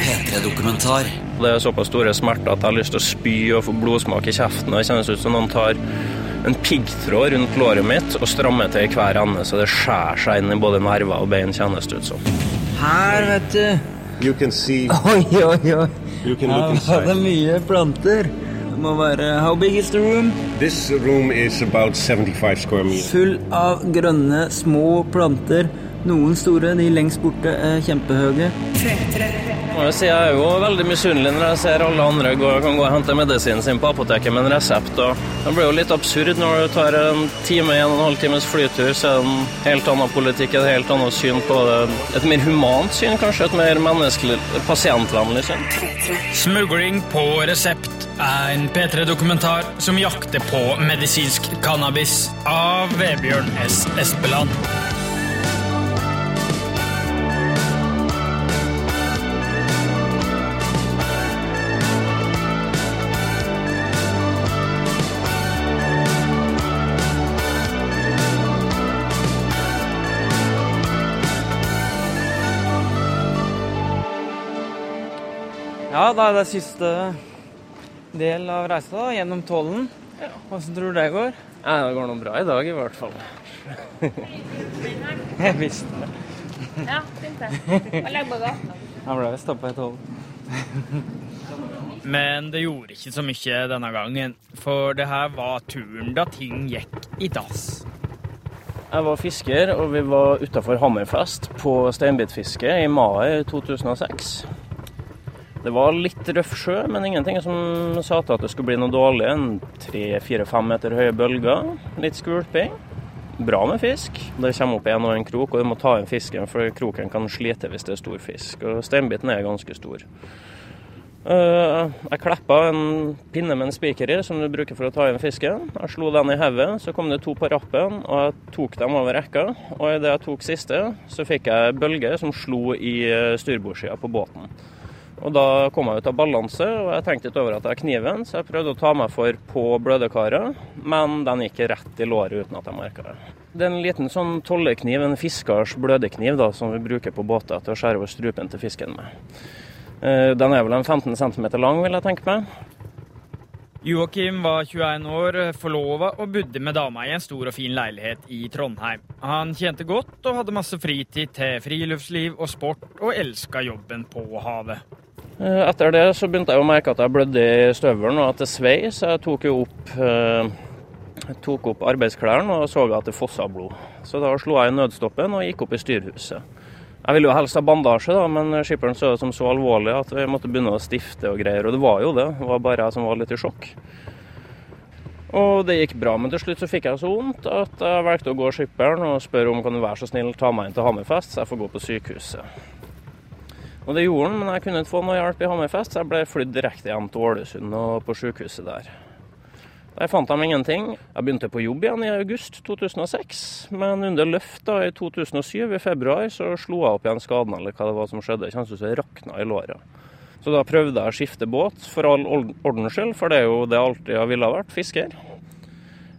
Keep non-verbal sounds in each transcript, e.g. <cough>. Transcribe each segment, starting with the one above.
P3-dokumentar. Det er såpass store smerter at jeg har lyst til å spy og få blodsmak i kjeften. og Det kjennes ut som noen tar en piggtråd rundt låret mitt og strammer til i hver ende, så det skjærer seg inn i både nerver og bein, kjennes det ut som. Her, vet du. You can see, Oi, oi, oi. you can look inside. Her var det mye planter. Det må være How big is the room? This room is about 75 square meters. Full av grønne, små planter. Noen store, de lengst borte er kjempehøye. Må jeg si, Jeg er jo veldig misunnelig når jeg ser alle andre gå, kan gå og hente medisinen sin på apoteket med en resept. og Det blir jo litt absurd når du tar en time, en og en halv times flytur, så er det en helt annen politikk, et helt annet syn på det. Et mer humant syn, kanskje. Et mer menneskelig, pasientvennlig syn. Smugling på resept er en P3-dokumentar som jakter på medisinsk cannabis av Vebjørn S. Espeland. Ja, da er det siste del av reisa, da, gjennom tollen. Åssen tror du det går? Ja, det går noe bra i dag, i hvert fall. <laughs> Jeg visste det. Ja, fint det. Og legg bagasjen opp. Han ble stoppa i tollen. <laughs> Men det gjorde ikke så mye denne gangen, for det her var turen da ting gikk i dass. Jeg var fisker, og vi var utafor Hammerfest på steinbitfiske i mai 2006. Det var litt røff sjø, men ingenting som sa til at det skulle bli noe dårlig. En tre-fire-fem meter høye bølger, litt skvulping. Bra med fisk. Det kommer opp en og en krok, og du må ta inn fisken, for kroken kan slite hvis det er stor fisk. Og steinbiten er ganske stor. Eh, Jeg kleppa en pinne med en spiker i, som du bruker for å ta inn fisken. Jeg slo den i hodet, så kom det to på rappen, og jeg tok dem over rekka. Og idet jeg tok siste, så fikk jeg bølger som slo i eh, styrbordssida på båten. Og da kom jeg ut av balanse, og jeg tenkte ikke over at det er kniven, så jeg prøvde å ta meg for på blødekaret, men den gikk rett i låret uten at jeg merka det. Det er en liten sånn tollekniv, en fiskers blødekniv, da, som vi bruker på båter til å skjære over strupen til fisken med. Eh, Den er vel en 15 cm lang, vil jeg tenke meg. Joakim var 21 år, forlova og bodde med dama i en stor og fin leilighet i Trondheim. Han tjente godt og hadde masse fritid til friluftsliv og sport, og elska jobben på havet. Eh, Etter det så begynte jeg å merke at jeg blødde i støvelen og at det svei, så jeg tok jo opp, eh, tok opp arbeidsklærne og så at det fossa blod. Så da slo jeg i nødstoppen og gikk opp i styrhuset. Jeg ville jo helst ha bandasje, da, men skipperen så det som så alvorlig at vi måtte begynne å stifte og greier. Og det var jo det. Det var bare jeg som var litt i sjokk. Og det gikk bra, men til slutt så fikk jeg så vondt at jeg valgte å gå skipperen og spørre om kan du være så snill ta meg inn til Hammerfest, så jeg får gå på sykehuset. Og det gjorde han, men jeg kunne ikke få noe hjelp i Hammerfest, så jeg ble flydd direkte hjem til Ålesund og på sykehuset der. Der fant de ingenting. Jeg begynte på jobb igjen i august 2006, men under løft da i 2007, i februar, så slo jeg opp igjen skaden, eller hva det var som skjedde. Det kjennes ut som jeg rakna i låret. Så da prøvde jeg å skifte båt, for all ordens skyld, for det er jo det jeg alltid har ville ha vært, fisker.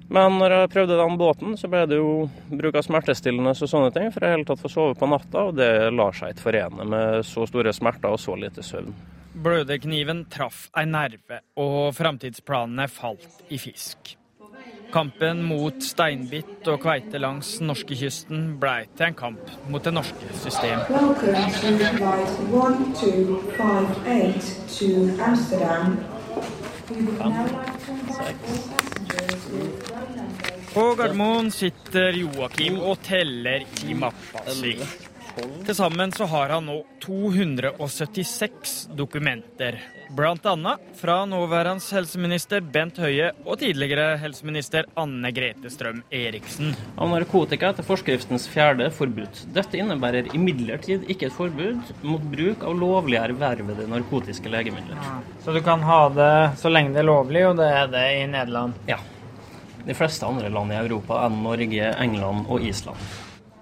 Men når jeg prøvde den båten, så ble det jo bruk av smertestillende og sånne ting, for i hele tatt få sove på natta, og det lar seg ikke forene med så store smerter og så lite søvn. Blødekniven traff ei nerve, og framtidsplanene falt i fisk. Kampen mot steinbitt og kveite langs norskekysten blei til en kamp mot det norske system. Fem, to På Gardermoen sitter Joakim og teller i mappa si. Til sammen så har han nå 276 dokumenter. Annet fra nåværende helseminister Bent Høie og tidligere helseminister Anne Grete Strøm Eriksen. Av narkotika etter forskriftens fjerde forbud. Dette innebærer imidlertid ikke et forbud mot bruk av lovlig ervervede narkotiske legemidler. Så du kan ha det så lenge det er lovlig, og det er det i Nederland. Ja. De fleste andre land i Europa enn Norge, England og Island.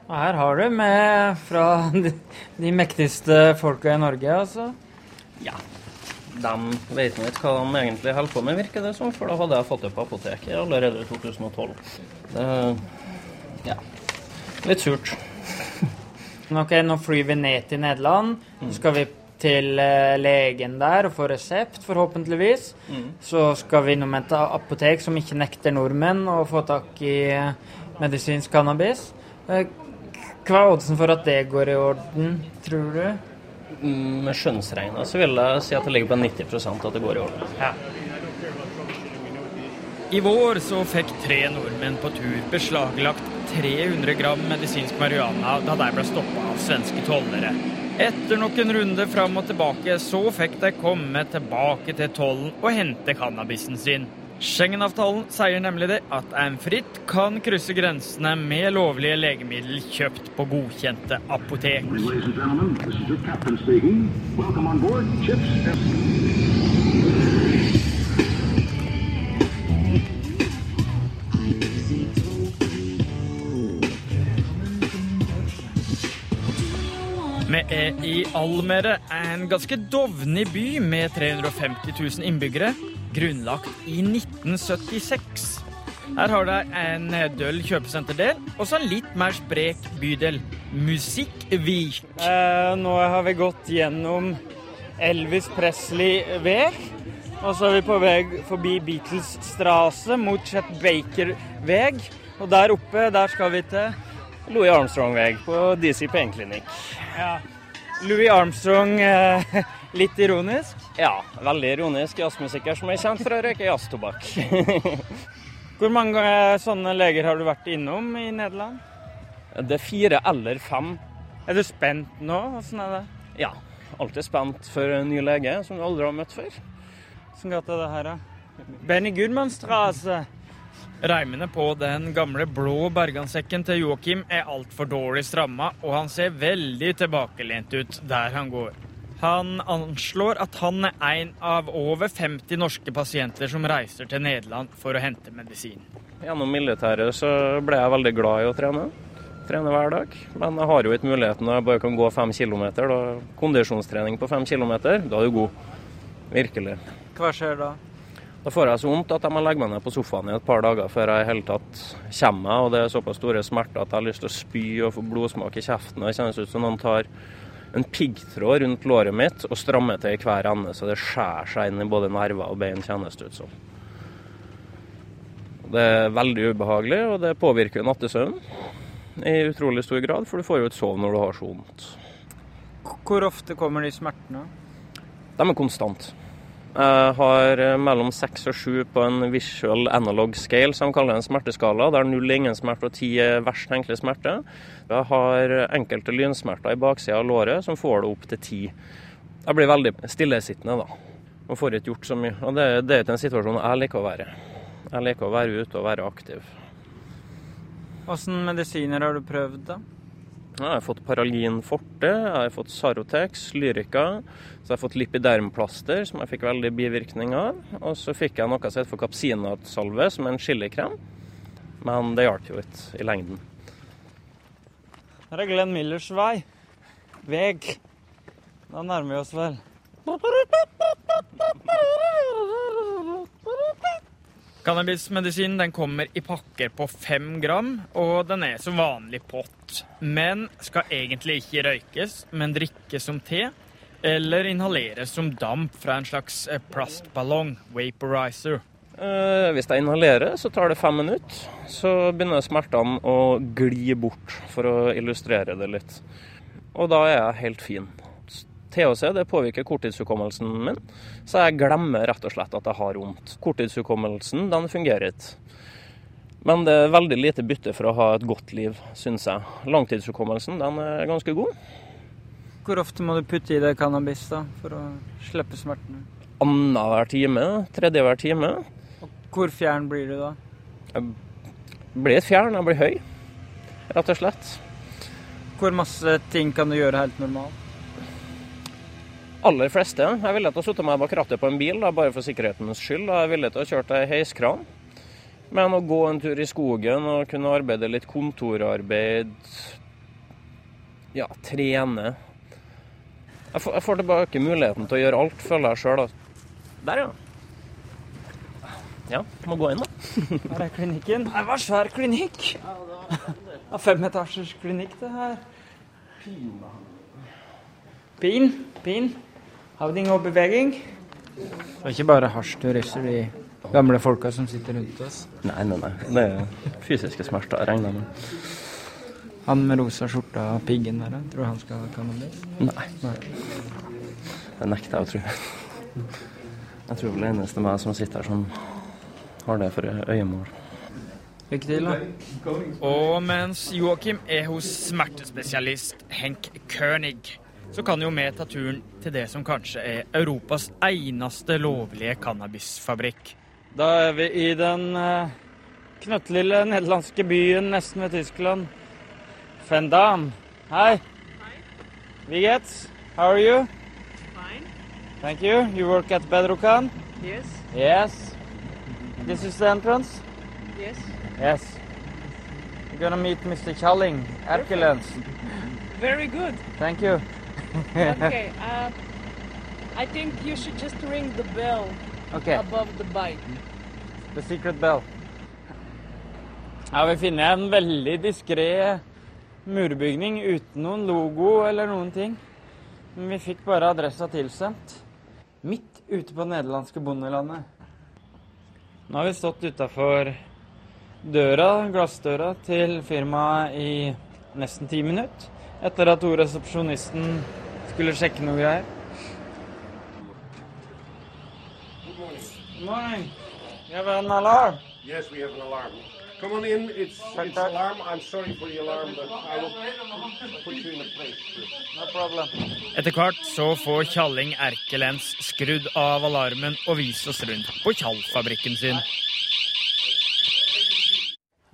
Og her har du med fra de, de mektigste folka i Norge, altså. Ja. De vet nå ikke hva de egentlig holder på med, virker det som, for da hadde jeg fått det på apoteket allerede i 2012. Det ja. Litt surt. Ok, nå flyr vi ned til Nederland. Så skal vi til eh, legen der og få resept, forhåpentligvis. Så skal vi innom et apotek som ikke nekter nordmenn å få tak i eh, medisinsk cannabis. Eh, Hva er oddsen for at det går i orden, tror du? Mm, Med skjønnsregnet så vil jeg si at det ligger på 90% at det går i orden. I vår så fikk tre nordmenn på tur beslaglagt 300 gram medisinsk marihuana da de ble stoppa av svenske tollere. Etter noen runder fram og tilbake så fikk de komme tilbake til tollen og hente cannabisen sin. Schengen-avtalen sier nemlig det at en fritt kan krysse grensene med lovlige legemiddel kjøpt på godkjente apotek. Vi er i Almere, en ganske dovnig by med 350 000 innbyggere, grunnlagt i 1976. Her har de en døll kjøpesenterdel og så en litt mer sprek bydel, Musikkvik. Eh, nå har vi gått gjennom Elvis Presley-veg. Og så er vi på vei forbi Beatles Strasse mot Chet Baker-veg. Og der oppe, der skal vi til Louis Armstrong-veg på DC Pain Clinic. ja, Louis Armstrong. Eh, <laughs> litt ironisk. Ja, veldig ironisk jazzmusiker som er kjent for å røyke jazztobakk. <laughs> Hvor mange eh, sånne leger har du vært innom i Nederland? Det er fire eller fem. Er du spent nå? Åssen er det? Ja, alltid spent for en ny lege som du aldri har møtt før. Åssen gate er det her, da? Benny Gudmannstrasse. Reimene på den gamle blå bergansekken til Joakim er altfor dårlig stramma, og han ser veldig tilbakelent ut der han går. Han anslår at han er en av over 50 norske pasienter som reiser til Nederland for å hente medisin. Gjennom militæret så ble jeg veldig glad i å trene. Trene hver dag. Men jeg har jo ikke muligheten når jeg bare kan gå fem kilometer. Da. Kondisjonstrening på fem kilometer, da er du god. Virkelig. Hva skjer da? Da får jeg så vondt at jeg må legge meg ned på sofaen i et par dager før jeg i hele tatt kommer meg. Og det er såpass store smerter at jeg har lyst til å spy og få blodsmak i kjeften. og Det kjennes ut som noen tar en piggtråd rundt låret mitt og strammer til i hver ende, så det skjærer seg inn i både nerver og bein, kjennes det ut som. Det er veldig ubehagelig, og det påvirker nattesøvnen i utrolig stor grad, for du får jo ikke sove når du har så vondt. Hvor ofte kommer de smertene? De er konstant. Jeg har eh, mellom seks og sju på en visual analog scale, som de kaller en smerteskala, der null er ingen smerte og ti er verst tenkelig smerte. Jeg har enkelte lynsmerter i baksida av låret som får det opp til ti. Jeg blir veldig stillesittende da, og får ikke gjort så mye. Og det, det er ikke en situasjon jeg liker å være i. Jeg liker å være ute og være aktiv. Åssen medisiner har du prøvd, da? Jeg har fått Paralgin forte, jeg har fått Sarotex, Lyrica, så jeg har fått Lipidermplaster, som jeg fikk veldig bivirkning av. Og så fikk jeg noe som heter for kapsinatsalve, som er en chilikrem. Men det hjalp jo ikke i lengden. Her er Glenn Millers vei. Veg. Da nærmer vi oss vel. Cannabismedisin den kommer i pakker på fem gram, og den er som vanlig pott. Men skal egentlig ikke røykes, men drikkes som te. Eller inhaleres som damp fra en slags eh, plastballong, vaporizer. Eh, hvis jeg inhalerer, så tar det fem minutter. Så begynner smertene å gli bort, for å illustrere det litt. Og da er jeg helt fin. THC det påvirker korttidshukommelsen min, så jeg glemmer rett og slett at jeg har vondt. Korttidshukommelsen den fungerer ikke. Men det er veldig lite bytte for å ha et godt liv, syns jeg. Langtidshukommelsen den er ganske god. Hvor ofte må du putte i deg cannabis da, for å slippe smertene? Annenhver time, tredje hver time. Hvor fjern blir du da? Jeg blir fjern, jeg blir høy, rett og slett. Hvor masse ting kan du gjøre helt normalt? aller fleste. Jeg er villig til å sitte meg bak rattet på en bil, da, bare for sikkerhetens skyld. Jeg er villig til å kjøre til heiskran. Men å gå en tur i skogen og kunne arbeide litt kontorarbeid, ja, trene Jeg får, jeg får tilbake muligheten til å gjøre alt, føler jeg sjøl. Der, ja. Ja, må gå inn, da. <laughs> Her er klinikken. Det var svær klinikk. Ja, Femetasjers klinikk, det her. Pin. Pin? Havning og beveging. Det er ikke bare hasjturister, de gamle folka som sitter rundt oss. Nei, nei, nei. Det er fysiske smerter, jeg regner med. Han med rosa skjorta og piggen der, tror du han skal ha cannabis? Nei. Det nekter jeg å tro. Jeg tror vel det eneste meg som sitter her som har det for øyemål. Lykke til, da. Og mens Joakim er hos smertespesialist Henk König, så kan jo vi ta turen til det som kanskje er Europas eneste lovlige cannabisfabrikk. Da er vi i den eh, knøttlille nederlandske byen nesten ved Tyskland. Vendam. Hei. Vigets, how are you? Fine. Thank you. You work at Bedrocan? Yes. Yes. This is the entrance? Yes. Yes. You're gonna meet Mr. Challing, Erkelens. <laughs> Very good. Thank you. <laughs> Okay. Uh, I think you should just ring the bell Okay. above the bike. The secret bell. Ja, vi finner en veldig diskré murbygning uten noen logo eller noen ting. Men vi fikk bare adressa tilsendt. Midt ute på nederlandske bondelandet. Nå har vi stått utafor døra, glassdøra til firmaet i nesten ti minutter. Etter at hun resepsjonisten skulle sjekke noe greier. Good morning. You have an alarm? Yes, we have an alarm. Come on in. It's, it's alarm. I'm sorry for the alarm, but I will put you in a place. No problem. Etter hvert så får Tjalling Erkelens skrudd av alarmen og vise oss rundt på Tjall-fabrikken sin.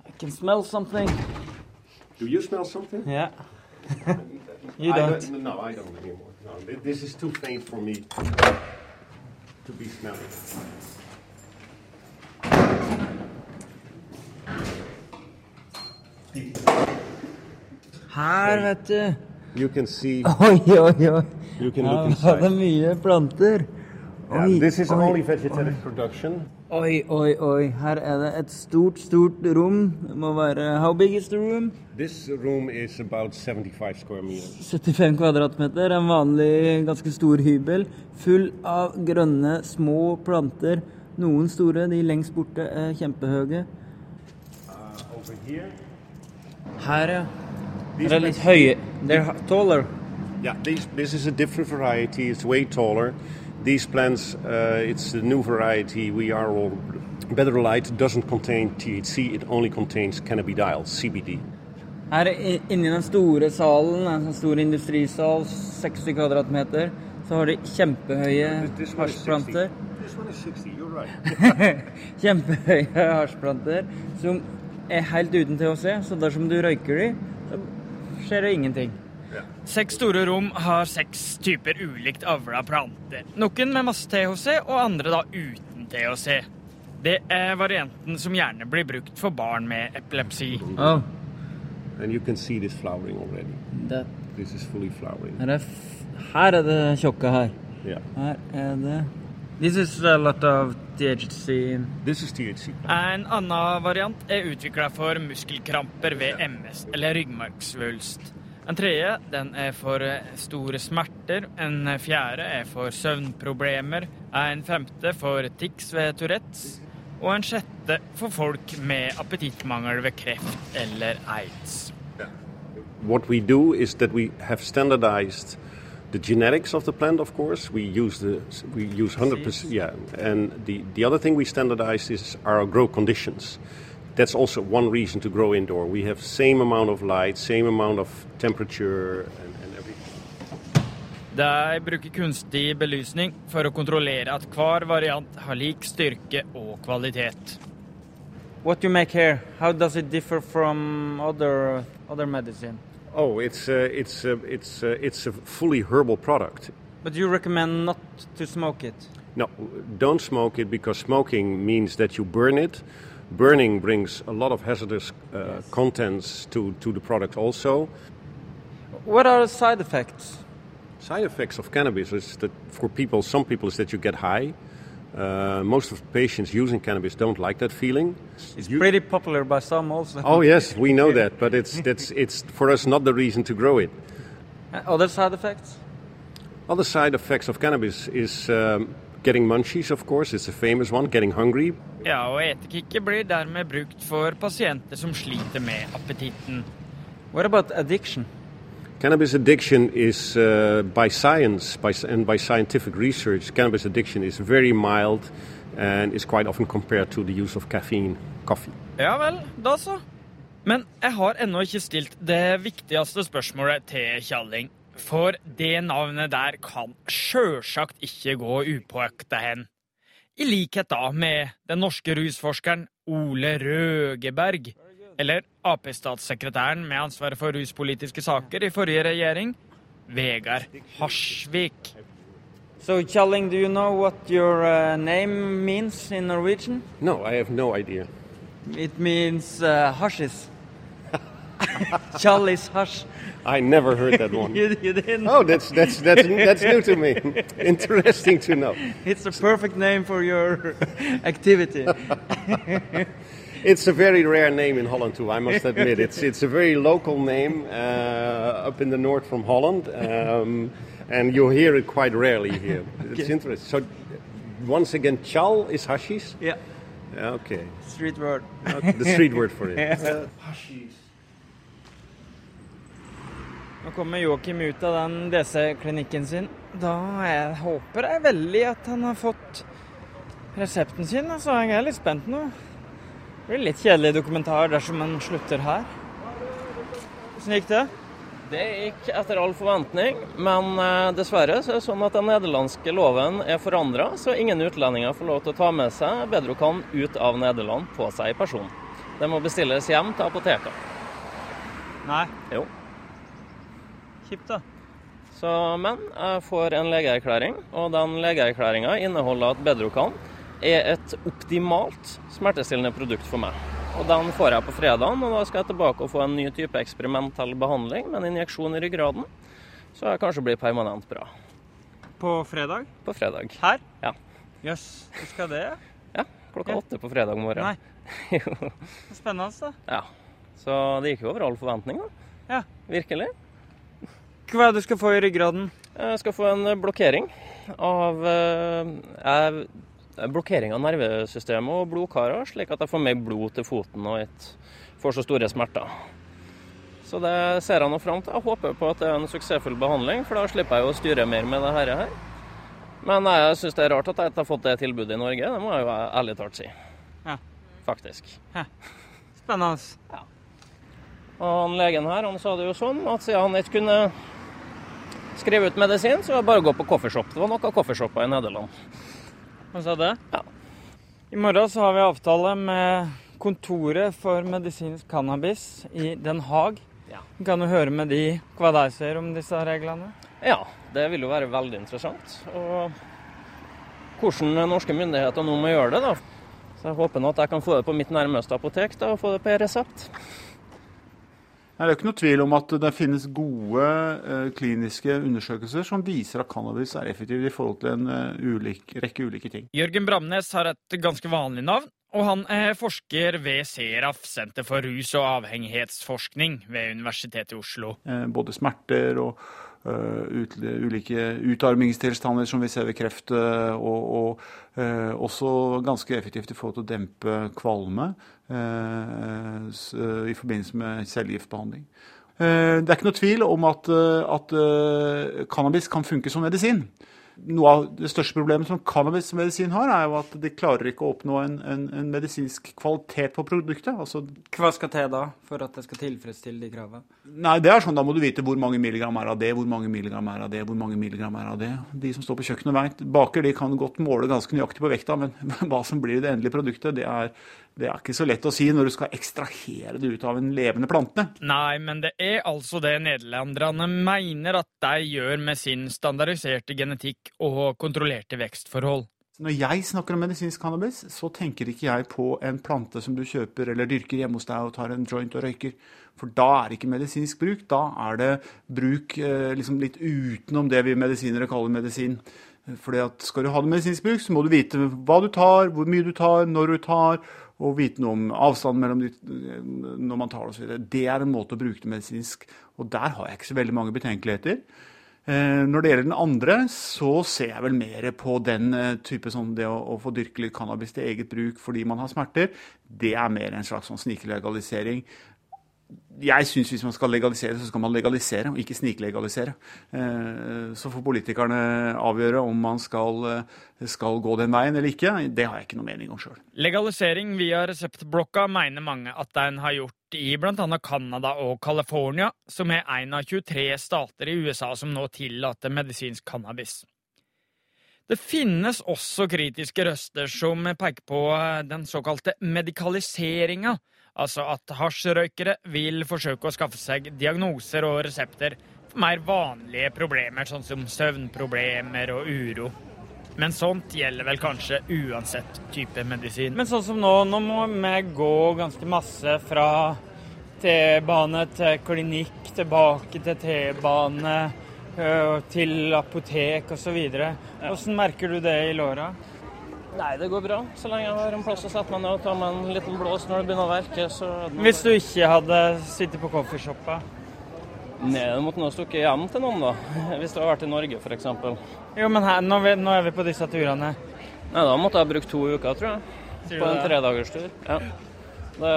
I can smell something. Do you smell something? Yeah. <laughs> you I don't. No, I don't anymore. No, thi- this is too faint for me to be smelling. Her, vet du. You can see. <laughs> Oi, oi, oi. You can Her look var det inside. mye planter. Yeah, Oi, this is oi, only vegetative production. Oi, oi, oi. Her er det et stort, stort rom. Det må være How big is the room? This room is about 75 square meters. 75 kvadratmeter. En vanlig, ganske stor hybel. Full av grønne, små planter. Noen store, de lengst borte er kjempehøye. Uh, over here, Her, ja. these Er det litt høye? They're taller. Yeah, these, this is a different variety. It's way taller. These plants, uh, it's the new variety. We are all Better Light doesn't contain THC. It only contains cannabidiol, CBD. Her inni den store salen, en sånn stor industrisal, 60 kvadratmeter, så har de kjempehøye This one is 60. hasjplanter. This one is 60. You're right. <laughs> Kjempehøye hasjplanter som er helt uten THC, så dersom du røyker de, så skjer det ingenting. Seks store rom har seks typer ulikt avla planter. Noen med masse THC, og andre da uten THC. Det er varianten som gjerne blir brukt for barn med epilepsi. Oh, And you can see this flowering already. det, This is fully flowering. her, er f her er det tjukke her. Yeah. Her er det This is a lot of THC. This is THC. En annen variant er utvikla for muskelkramper ved MS eller ryggmargsvulst. En tredje den er for eh, store smerter. En fjerde er for søvnproblemer. En femte for tics ved Tourettes. Og en sjette for folk med appetittmangel ved kreft eller aids. What we do is that we have standardized the genetics of the plant, of course. We use the we use 100%. Yeah, and the, the other thing we standardize is our grow conditions. That's also one reason to grow indoor. We have same amount of light, same amount of temperature, and, and everything. De bruker kunstig belysning for å kontrollere at hver variant har lik styrke og kvalitet. What do you make here, how does it differ from other other medicine? Oh, it's uh, it's uh, it's uh, it's a fully herbal product. But you recommend not to smoke it. No, don't smoke it because smoking means that you burn it. Burning brings a lot of hazardous uh, contents to, to the product also. What are the side effects? Side effects of cannabis is that for people, some people, is that you get high. Uh, most of the patients using cannabis don't like that feeling. It's You- pretty popular by some also. Oh yes, we know <laughs> that, but it's that's it's for us not the reason to grow it. Uh, Other side effects? Other side effects of cannabis is um, getting munchies, of course. is a famous one. Getting hungry. Ja, og etekikket blir dermed brukt for pasienter som sliter med appetitten. What about addiction? Cannabis addiction is, uh, by science by, and by scientific research, cannabis addiction is very mild and is quite often compared to the use of caffeine, coffee. Ja vel, da så. Men jeg har ennå ikke stilt det viktigste spørsmålet til Kjalling. For det navnet der kan sjølsagt ikke gå upåakta hen. I likhet da med den norske rusforskeren Ole Røgeberg, eller Ap-statssekretæren med ansvaret for ruspolitiske saker i forrige regjering, Vegard Harsvik. So, Kjelling, do you know what your uh, name means in Norwegian? No, I have no idea. It means uh, hashes. Charlie's Hush. I never heard that one. <laughs> You, you didn't? Oh, that's that's that's that's new to me. <laughs> Interesting to know. It's a perfect name for your <laughs> activity. It's a very rare name in Holland too. I must admit, it's it's a very local name uh, up in the north from Holland, um, and you hear it quite rarely here. It's Okay. interesting. So, once again, chal is hashish. yeah, Yeah, Okay, street word. Uh, the street word for it. Yeah. Nå kommer Joakim ut av den DC-klinikken sin. Da jeg håper jeg veldig at han har fått resepten sin. Altså, jeg er litt spent nå. Det blir litt kjedelig dokumentar dersom han slutter her. Hvordan gikk det? Det gikk etter all forventning, men eh, dessverre så er det sånn at den nederlandske loven er forandra, så ingen utlendinger får lov til å ta med seg Bedrokan ut av Nederland på seg i person. Det må bestilles hjem til apoteket. Nei. Jo. Kjipt, da. Så, men jeg får en legeerklæring, og den legeerklæringa inneholder at Bedrocan er et optimalt smertestillende produkt for meg. Og Den får jeg på fredagen, og da skal jeg tilbake og få en ny type eksperimentell behandling med en injeksjon i ryggraden. Så jeg kanskje blir permanent bra. På fredag? På fredag. Her? Ja. Jøss, yes. skal det? Ja, <laughs> klokka åtte på fredag morgen. Nei. <laughs> jo. Spennende, da. Ja. Så det gikk jo over all forventning, da. Ja. Virkelig. Hva er det du skal få i ryggraden? Jeg skal få en blokkering av eh, jeg- Blokkering av nervesystemet og blodkarer, slik at jeg får mer blod til foten og ikke får så store smerter. Så det ser jeg nå fram til. Jeg håper på at det er en suksessfull behandling, for da slipper jeg jo å styre mer med det her. Men jeg syns det er rart at jeg ikke har fått det tilbudet i Norge, det må jeg jo ærlig talt si. Ja. Faktisk. Spennende. Og han legen her han sa det jo sånn at siden han ikke kunne skrive ut medisin, så var det bare å gå på coffeeshop. Det var nok av coffeeshoper i Nederland. Hva sa det? Ja. I morgen så har vi avtale med Kontoret for medisinsk cannabis i Den Haag. Ja. Kan du høre med de hva de ser om disse reglene. Ja, det vil jo være veldig interessant. Og hvordan norske myndigheter nå må gjøre det, da. Så jeg håper nå at jeg kan få det på mitt nærmeste apotek da, og få det på resept. Det er jo ikke noe tvil om at det finnes gode eh, kliniske undersøkelser som viser at cannabis er effektivt i forhold til en eh, ulik, rekke ulike ting. Jørgen Bramnes har et ganske vanlig navn, og han er forsker ved SERAF, Senter for rus- og avhengighetsforskning ved Universitetet i Oslo. Eh, både smerter og eh, ut, ulike utarmingstilstander som vi ser ved kreft, eh, og, og eh, også ganske effektivt i forhold til å dempe kvalme eh, eh, i forbindelse med cellegiftbehandling. Eh, Det er ikke noe tvil om at, eh, at eh, cannabis kan funke som medisin. Noe av det største problemet som cannabismedisin har, er jo at de klarer ikke å oppnå en, en, en medisinsk kvalitet på produktet. Altså, Hva skal til da for at det skal tilfredsstille de kravene? Nei, det er sånn, Da må du vite hvor mange milligram er av det, hvor mange milligram er av det, hvor mange milligram er av det. De som står på kjøkkenet vet, Baker de kan godt måle ganske nøyaktig på vekta, men <laughs> hva som blir det endelige produktet, det er, det er ikke så lett å si når du skal ekstrahere det ut av en levende plante. Nei, men det er altså det nederlenderne mener at de gjør med sin standardiserte genetikk og kontrollerte vekstforhold. Når jeg snakker om medisinsk cannabis, så tenker ikke jeg på en plante som du kjøper eller dyrker hjemme hos deg og tar en joint og røyker. For da er det ikke medisinsk bruk. Da er det bruk eh, liksom litt utenom det vi medisinere kaller medisin. Fordi at Skal du ha det medisinsk bruk, så må du vite hva du tar, hvor mye du tar, når du tar, og vite noe om avstanden mellom de, når man tar det osv. Det er en måte å bruke det medisinsk. Og der har jeg ikke så veldig mange betenkeligheter. Eh, når det gjelder den andre, så ser jeg vel mer på den eh, type sånn det å, å få dyrke litt cannabis til eget bruk fordi man har smerter. Det er mer en slags sånn sniklegalisering. Jeg syns hvis man skal legalisere, så skal man legalisere, og ikke sniklegalisere. Eh, Så får politikerne avgjøre om man skal, eh, skal gå den veien eller ikke. Det har jeg ikke noe mening om sjøl. Legalisering via reseptblokka mener mange at den har gjort i bl.a. Canada og California, som er en av 23 stater i USA som nå tillater medisinsk cannabis. Det finnes også kritiske røster som peker på den såkalte medikaliseringa, altså at hasjrøykere vil forsøke å skaffe seg diagnoser og resepter for mer vanlige problemer, sånn som søvnproblemer og uro. Men sånt gjelder vel kanskje uansett type medisin. Men sånn som nå, nå må vi gå ganske masse fra T-bane til klinikk, tilbake til T-bane, til apotek osv. Hvordan merker du det i låra? Nei, det går bra. Så lenge jeg har en plass å sette meg ned og ta meg en liten blås når det begynner å verke, så Hvis du ikke hadde sittet på coffeeshoppa? Nei, du måtte nå stukket hjem til noen, da. Hvis du har vært i Norge, f.eks. Jo, men her, nå, vi- nå er vi på disse turene. Nei, da måtte jeg bruke to uker, tror jeg. Sier På en tredagerstur. Ja. Det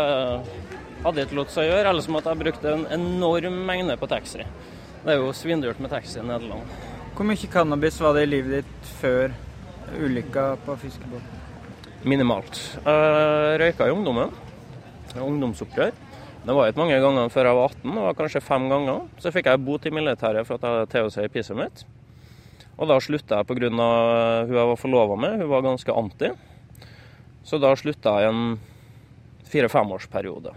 hadde ikke lot seg gjøre, ellers måtte jeg brukt en enorm mengde på taxi. Det er jo svindyrt med taxi i Nederland. Hvor mye cannabis var det i livet ditt før ulykka på fiskebåten? Minimalt. Jeg røyka i ungdommen. Ungdomsopprør. Det var ikke mange ganger før jeg var 18, det var kanskje fem ganger. Så fikk jeg bot i militæret for at jeg hadde THC i pisset mitt. Og da slutta jeg pga. hun jeg var forlova med, hun var ganske anti. Så da slutta jeg i en fire-femårsperiode.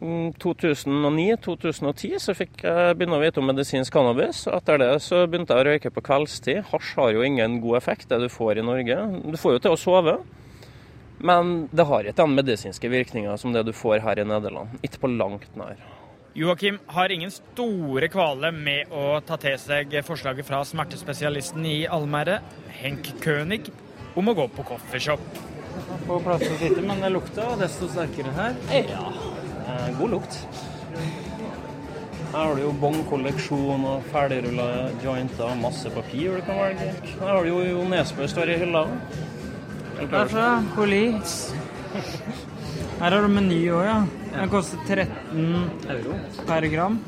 2009-2010 så fikk jeg begynne å vite om medisinsk cannabis. og Etter det så begynte jeg å røyke på kveldstid. Hasj har jo ingen god effekt, det du får i Norge. Du får jo til å sove, men det har ikke den medisinske virkninga som det du får her i Nederland. Ikke på langt nær. Joakim har ingen store kvaler med å ta til seg forslaget fra smertespesialisten i Almere, Henk König, om å gå på coffeeshop. På plass å sitte, men det lukta desto sterkere her. Ja, god lukt. Her har du jo bong-kolleksjon og ferdigrulla jointer og masse papir du kan velge. Her har du jo Jo Nesbø står i hylla. Derfra, Police. Her har du meny òg, ja. Den koster 13 euro per gram.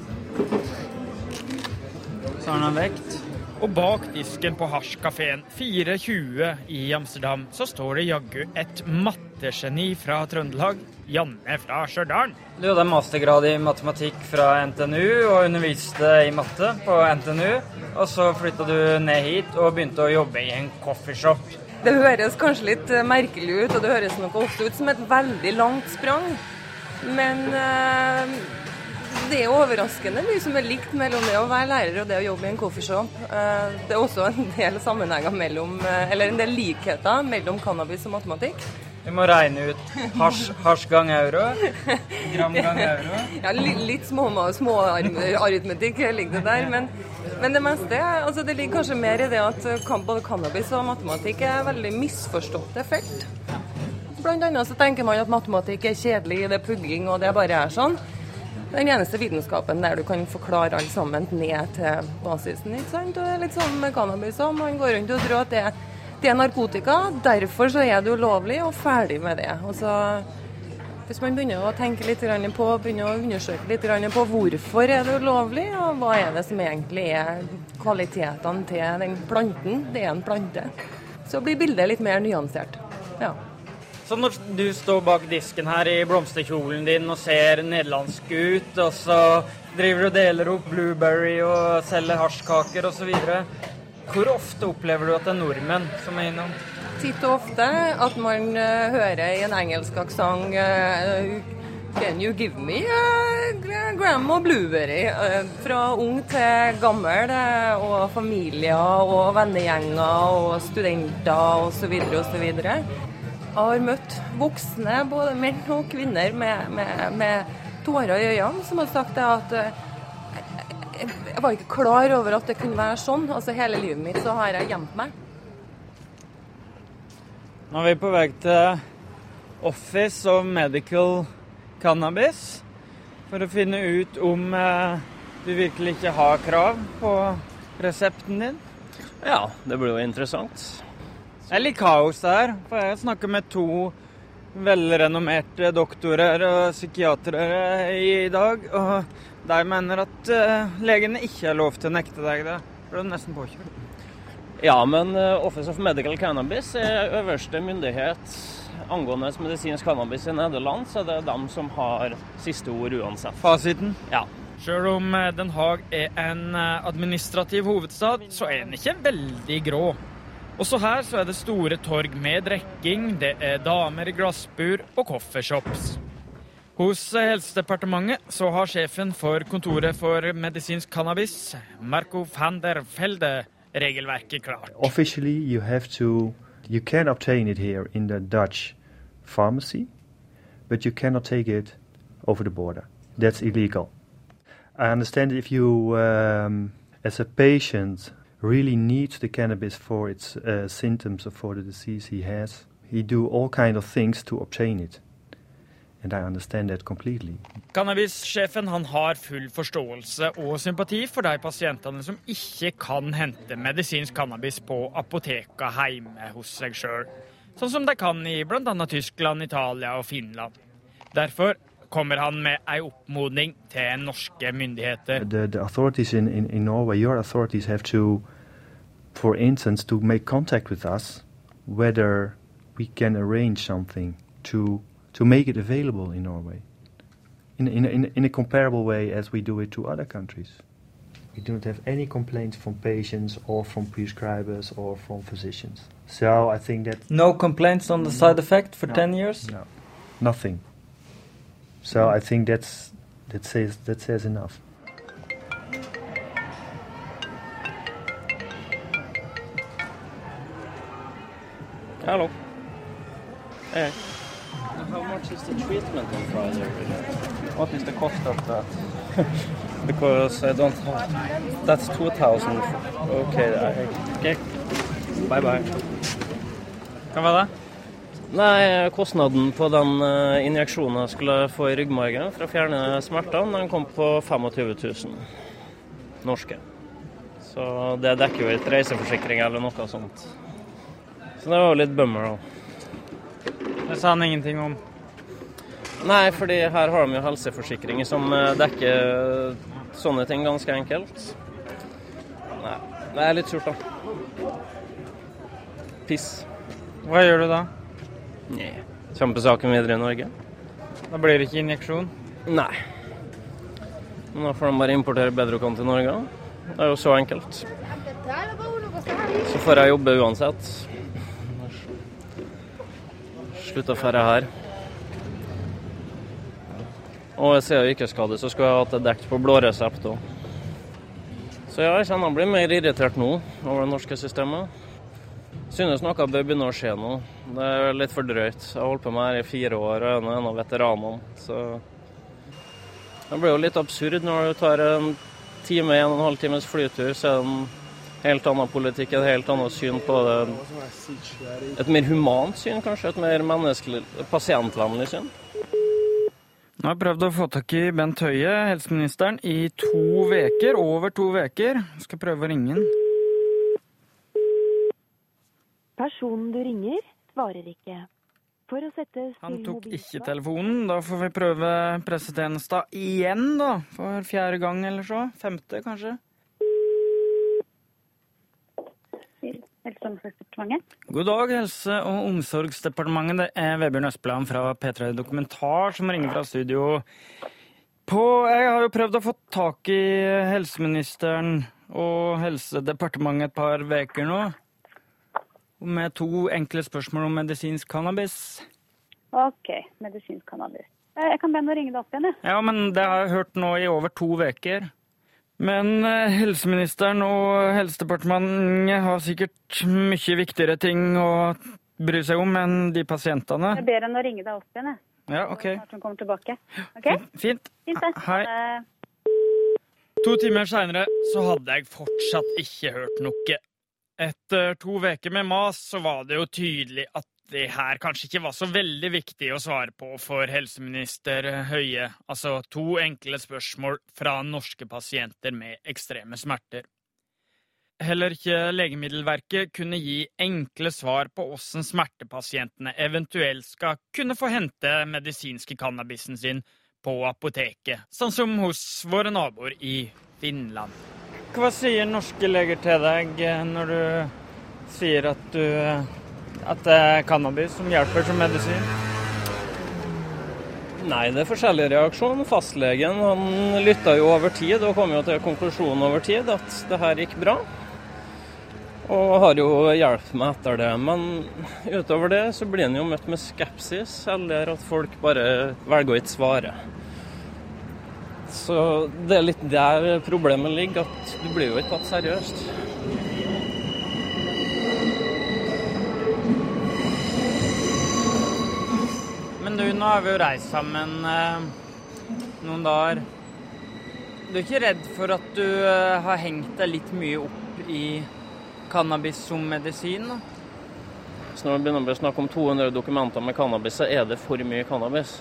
Så har den en vekt. Og bak disken på hasjkafeen 420 i Amsterdam så står det jaggu et mattegeni fra Trøndelag, Janne fra Stjørdal. Du hadde mastergrad i matematikk fra NTNU og underviste i matte på NTNU. Og så flytta du ned hit og begynte å jobbe i en coffeeshop. Det høres kanskje litt eh, merkelig ut, og det høres nok ofte ut som et veldig langt sprang. Men eh, det er overraskende mye som er likt mellom det å være lærer og det å jobbe i en coffeeshop. Eh, det er også en del sammenhenger mellom, eh, eller en del likheter mellom cannabis og matematikk. Vi må regne ut hasj, hasj gang euro. Gram gang euro. Ja, litt, litt småaritmetikk ligger det der, men, men det meste altså det ligger kanskje mer i det at både cannabis og matematikk er veldig misforståtte felt. Blant annet så tenker man at matematikk er kjedelig, det er pugging og det bare er sånn. Den eneste vitenskapen der du kan forklare alt sammen ned til basisen. ikke sant? Og det er litt sånn med cannabis òg. Man går rundt og tror at det, det er narkotika, derfor så er det ulovlig, og ferdig med det. Og så hvis man begynner å tenke litt på, begynner å undersøke litt på hvorfor er det ulovlig, og hva er det som egentlig er kvalitetene til den planten, det er en plante, så blir bildet litt mer nyansert. Ja. Så når du står bak disken her i blomsterkjolen din og ser nederlandsk ut, og så driver du og deler opp blueberry og selger hasjkaker osv., hvor ofte opplever du at det er nordmenn som er innom? Titt og ofte at man uh, hører i en engelsk aksent uh, Can you give me uh, gram og blueberry? Uh, Fra ung til gammel, uh, og familier og vennegjenger og studenter osv. osv. Jeg har møtt voksne, både menn og kvinner, med, med, med tårer i øynene, som har sagt det at eh, jeg, jeg var ikke klar over at det kunne være sånn. Altså Hele livet mitt så har jeg gjemt meg. Nå er vi på vei til Office of Medical Cannabis for å finne ut om eh, du virkelig ikke har krav på resepten din? Ja, det blir jo interessant. Det er litt kaos der, for jeg snakker med to velrenommerte doktorer og psykiatere i dag, og de mener at uh, legene ikke har lov til å nekte deg det. For du er nesten påkjørt. Ja, men uh, Office of Medical Cannabis er øverste myndighet angående medisinsk cannabis i Nederland, så det er dem som har siste ord uansett. Fasiten? Ja. Sjøl om eh, Den Haag er en administrativ hovedstad, så er den ikke veldig grå. Også her så er det store torg med drikking, det er damer i glassbur og coffeeshops. Hos Helsedepartementet så har sjefen for Kontoret for medisinsk cannabis, Marco van der Felde, regelverket klart. Officially you have to you can obtain it here in the Dutch pharmacy, but you cannot take it over the border. That's illegal. I understand if you, um, as a patient, really needs the cannabis for its uh, symptoms or for the disease he has, he do all kind of things to obtain it. And I understand that completely. Cannabissjefen han har full forståelse og sympati for de pasientene som ikke kan hente medisinsk cannabis på apoteka hjemme hos seg sjøl, sånn som de kan i bl.a. Tyskland, Italia og Finland. Derfor kommer han med ei oppmodning til norske myndigheter. The, the authorities in, in, in Norway, your authorities have to, for instance, to make contact with us whether we can arrange something to, to make it available in Norway in, in, in, in a comparable way as we do it to other countries. We do not have any complaints from patients or from prescribers or from physicians. So I think that... No complaints on the side effect for No. 10 years? No, nothing. So I think that's that says that says enough. Hello. Hey. How much is the treatment on Friday? What is the cost of that? <laughs> because I don't have. That's 2000. Okay, I, okay. Bye bye. Hva var det? Nei, kostnaden på den eh, injeksjonen jeg skulle få i ryggmargen for å fjerne smertene, den kom på 25 000 norske. Så det dekker jo ikke reiseforsikring eller noe sånt. Så det var jo litt bummer, da. Det sa han ingenting om. Nei, fordi her har de jo helseforsikring som eh, dekker sånne ting ganske enkelt. Nei, det er litt surt, da. Piss. Hva gjør du da? Nei. Kjempesaken videre i Norge. Da blir det ikke injeksjon? Nei. Men da får de bare importere Bedrocan til Norge. Det er jo så enkelt. Så får jeg jobbe uansett. Slutt å ferde her. Og jeg ser jo yrkesskade, så skulle jeg hatt det dekt på blå resept òg. Så ja, jeg kjenner jeg blir mer irritert nå over det norske systemet. Synes noe bør begynne å skje nå. Det er litt for drøyt. Jeg har holdt på med her i fire år og er en av veteranene. Så det blir jo litt absurd når du tar en time, en og en halv times flytur, så er det helt annen politikk, et helt annet syn på det. Et mer humant syn, kanskje. Et mer menneskelig, pasientvennlig syn. Nå har jeg prøvd å få tak i Bent Høie, helseministeren, i to veker, over to veker. Skal prøve å ringe han. Personen du ringer, svarer ikke. For å sette Han tok ikke telefonen. Da får vi prøve pressetjenesta igjen, da. For fjerde gang eller så. Femte, kanskje. Helse- og omsorgsdepartementet. God dag, Helse- og omsorgsdepartementet. Det er Vebjørn Østbland fra P3 Dokumentar som ringer fra studio. På, jeg har jo prøvd å få tak i helseministeren og Helsedepartementet et par uker nå. Med to enkle spørsmål om medisinsk cannabis. Ok, medisinsk cannabis. Eh, Jeg kan be henne å ringe deg opp igjen, jeg. Ja, men det har jeg hørt nå i over to uker. Men eh, helseministeren og Helsedepartementet har sikkert mye viktigere ting å bry seg om enn de pasientene. Jeg ber henne å ringe deg opp igjen, jeg. Ja, OK. Snart hun kommer tilbake. Okay? Fint. Fint, det. Hei. To timer seinere så hadde jeg fortsatt ikke hørt noe. Etter to uker med mas så var det jo tydelig at det her kanskje ikke var så veldig viktig å svare på for helseminister Høie. Altså to enkle spørsmål fra norske pasienter med ekstreme smerter. Heller ikke Legemiddelverket kunne gi enkle svar på hvordan smertepasientene eventuelt skal kunne få hente medisinske cannabisen sin på apoteket, sånn som hos våre naboer i Finland. Hva sier norske leger til deg når du sier at, du, at det er cannabis som hjelper som medisin? Nei, det er forskjellig reaksjon. Fastlegen han lytta jo over tid og kom jo til konklusjonen over tid at det her gikk bra. Og har jo hjulpet meg etter det. Men utover det så blir en jo møtt med skepsis, eller at folk bare velger å ikke svare. Så det er litt der problemet ligger, at du blir jo ikke tatt seriøst. Du, nå har vi jo reist sammen eh, noen dager. Du er ikke redd for at du eh, har hengt deg litt mye opp i cannabis som medisin? da? Så når vi begynner å snakke om 200 dokumenter med cannabis, så er det for mye cannabis.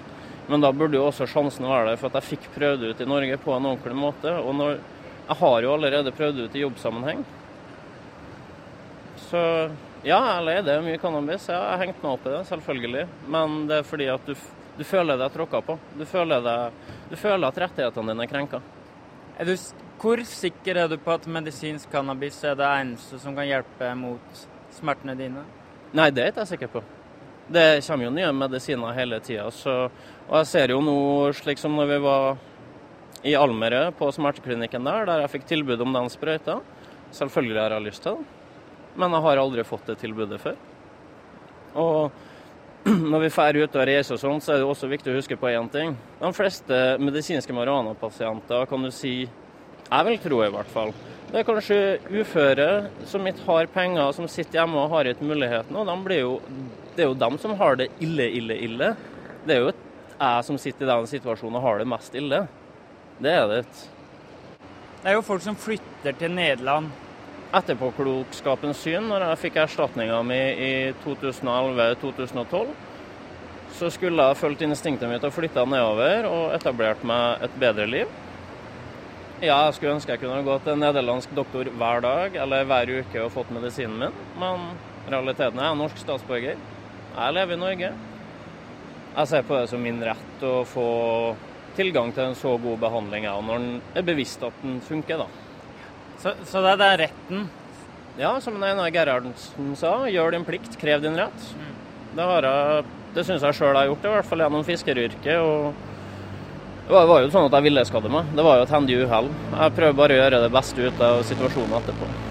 Men da burde jo også sjansen være der for at jeg fikk prøvd ut i Norge på en ordentlig måte. Og når, jeg har jo allerede prøvd ut i jobbsammenheng. Så ja, eller er det mye cannabis? Ja, jeg har hengt meg opp i det, selvfølgelig. Men det er fordi at du, du føler deg tråkka på. Du føler, deg, du føler at rettighetene dine er krenka. Er du, hvor sikker er du på at medisinsk cannabis er det eneste som kan hjelpe mot smertene dine? Nei, det er ikke jeg sikker på. Det kommer jo nye medisiner hele tida. Og jeg ser jo nå, slik som når vi var i Almere, på smerteklinikken der, der jeg fikk tilbud om den sprøyta. Selvfølgelig har jeg lyst til den, men jeg har aldri fått det tilbudet før. Og <clears throat> når vi drar ut og reiser og sånn, så er det også viktig å huske på én ting. De fleste medisinske marihuanapasienter kan du si Jeg vil tro i hvert fall. Det er kanskje uføre som ikke har penger, som sitter hjemme og har ikke muligheten. Og de jo, det er jo dem som har det ille, ille, ille. Det er jo jeg som sitter i den situasjonen og har det mest ille. Det er det ikke. Det er jo folk som flytter til Nederland. Etterpåklokskapens syn, når jeg fikk erstatninga mi i 2011-2012, så skulle jeg fulgt instinktet mitt og flytta nedover og etablert meg et bedre liv. Ja, jeg skulle ønske jeg kunne gå til en nederlandsk doktor hver dag eller hver uke og fått medisinen min, men realiteten er jeg er norsk statsborger. Jeg lever i Norge. Jeg ser på det som min rett å få tilgang til en så god behandling, jeg, når den er bevisst at den funker, da. Så, så det er den retten? Ja, som Einar Gerhardsen sa, gjør din plikt, krev din rett. Det, har jeg, det syns jeg sjøl jeg har gjort, i hvert fall gjennom fiskeryrket. og det var, det var jo sånn at jeg ville skade meg. Det var jo et hendig uhell. Jeg prøver bare å gjøre det beste ut av situasjonen etterpå.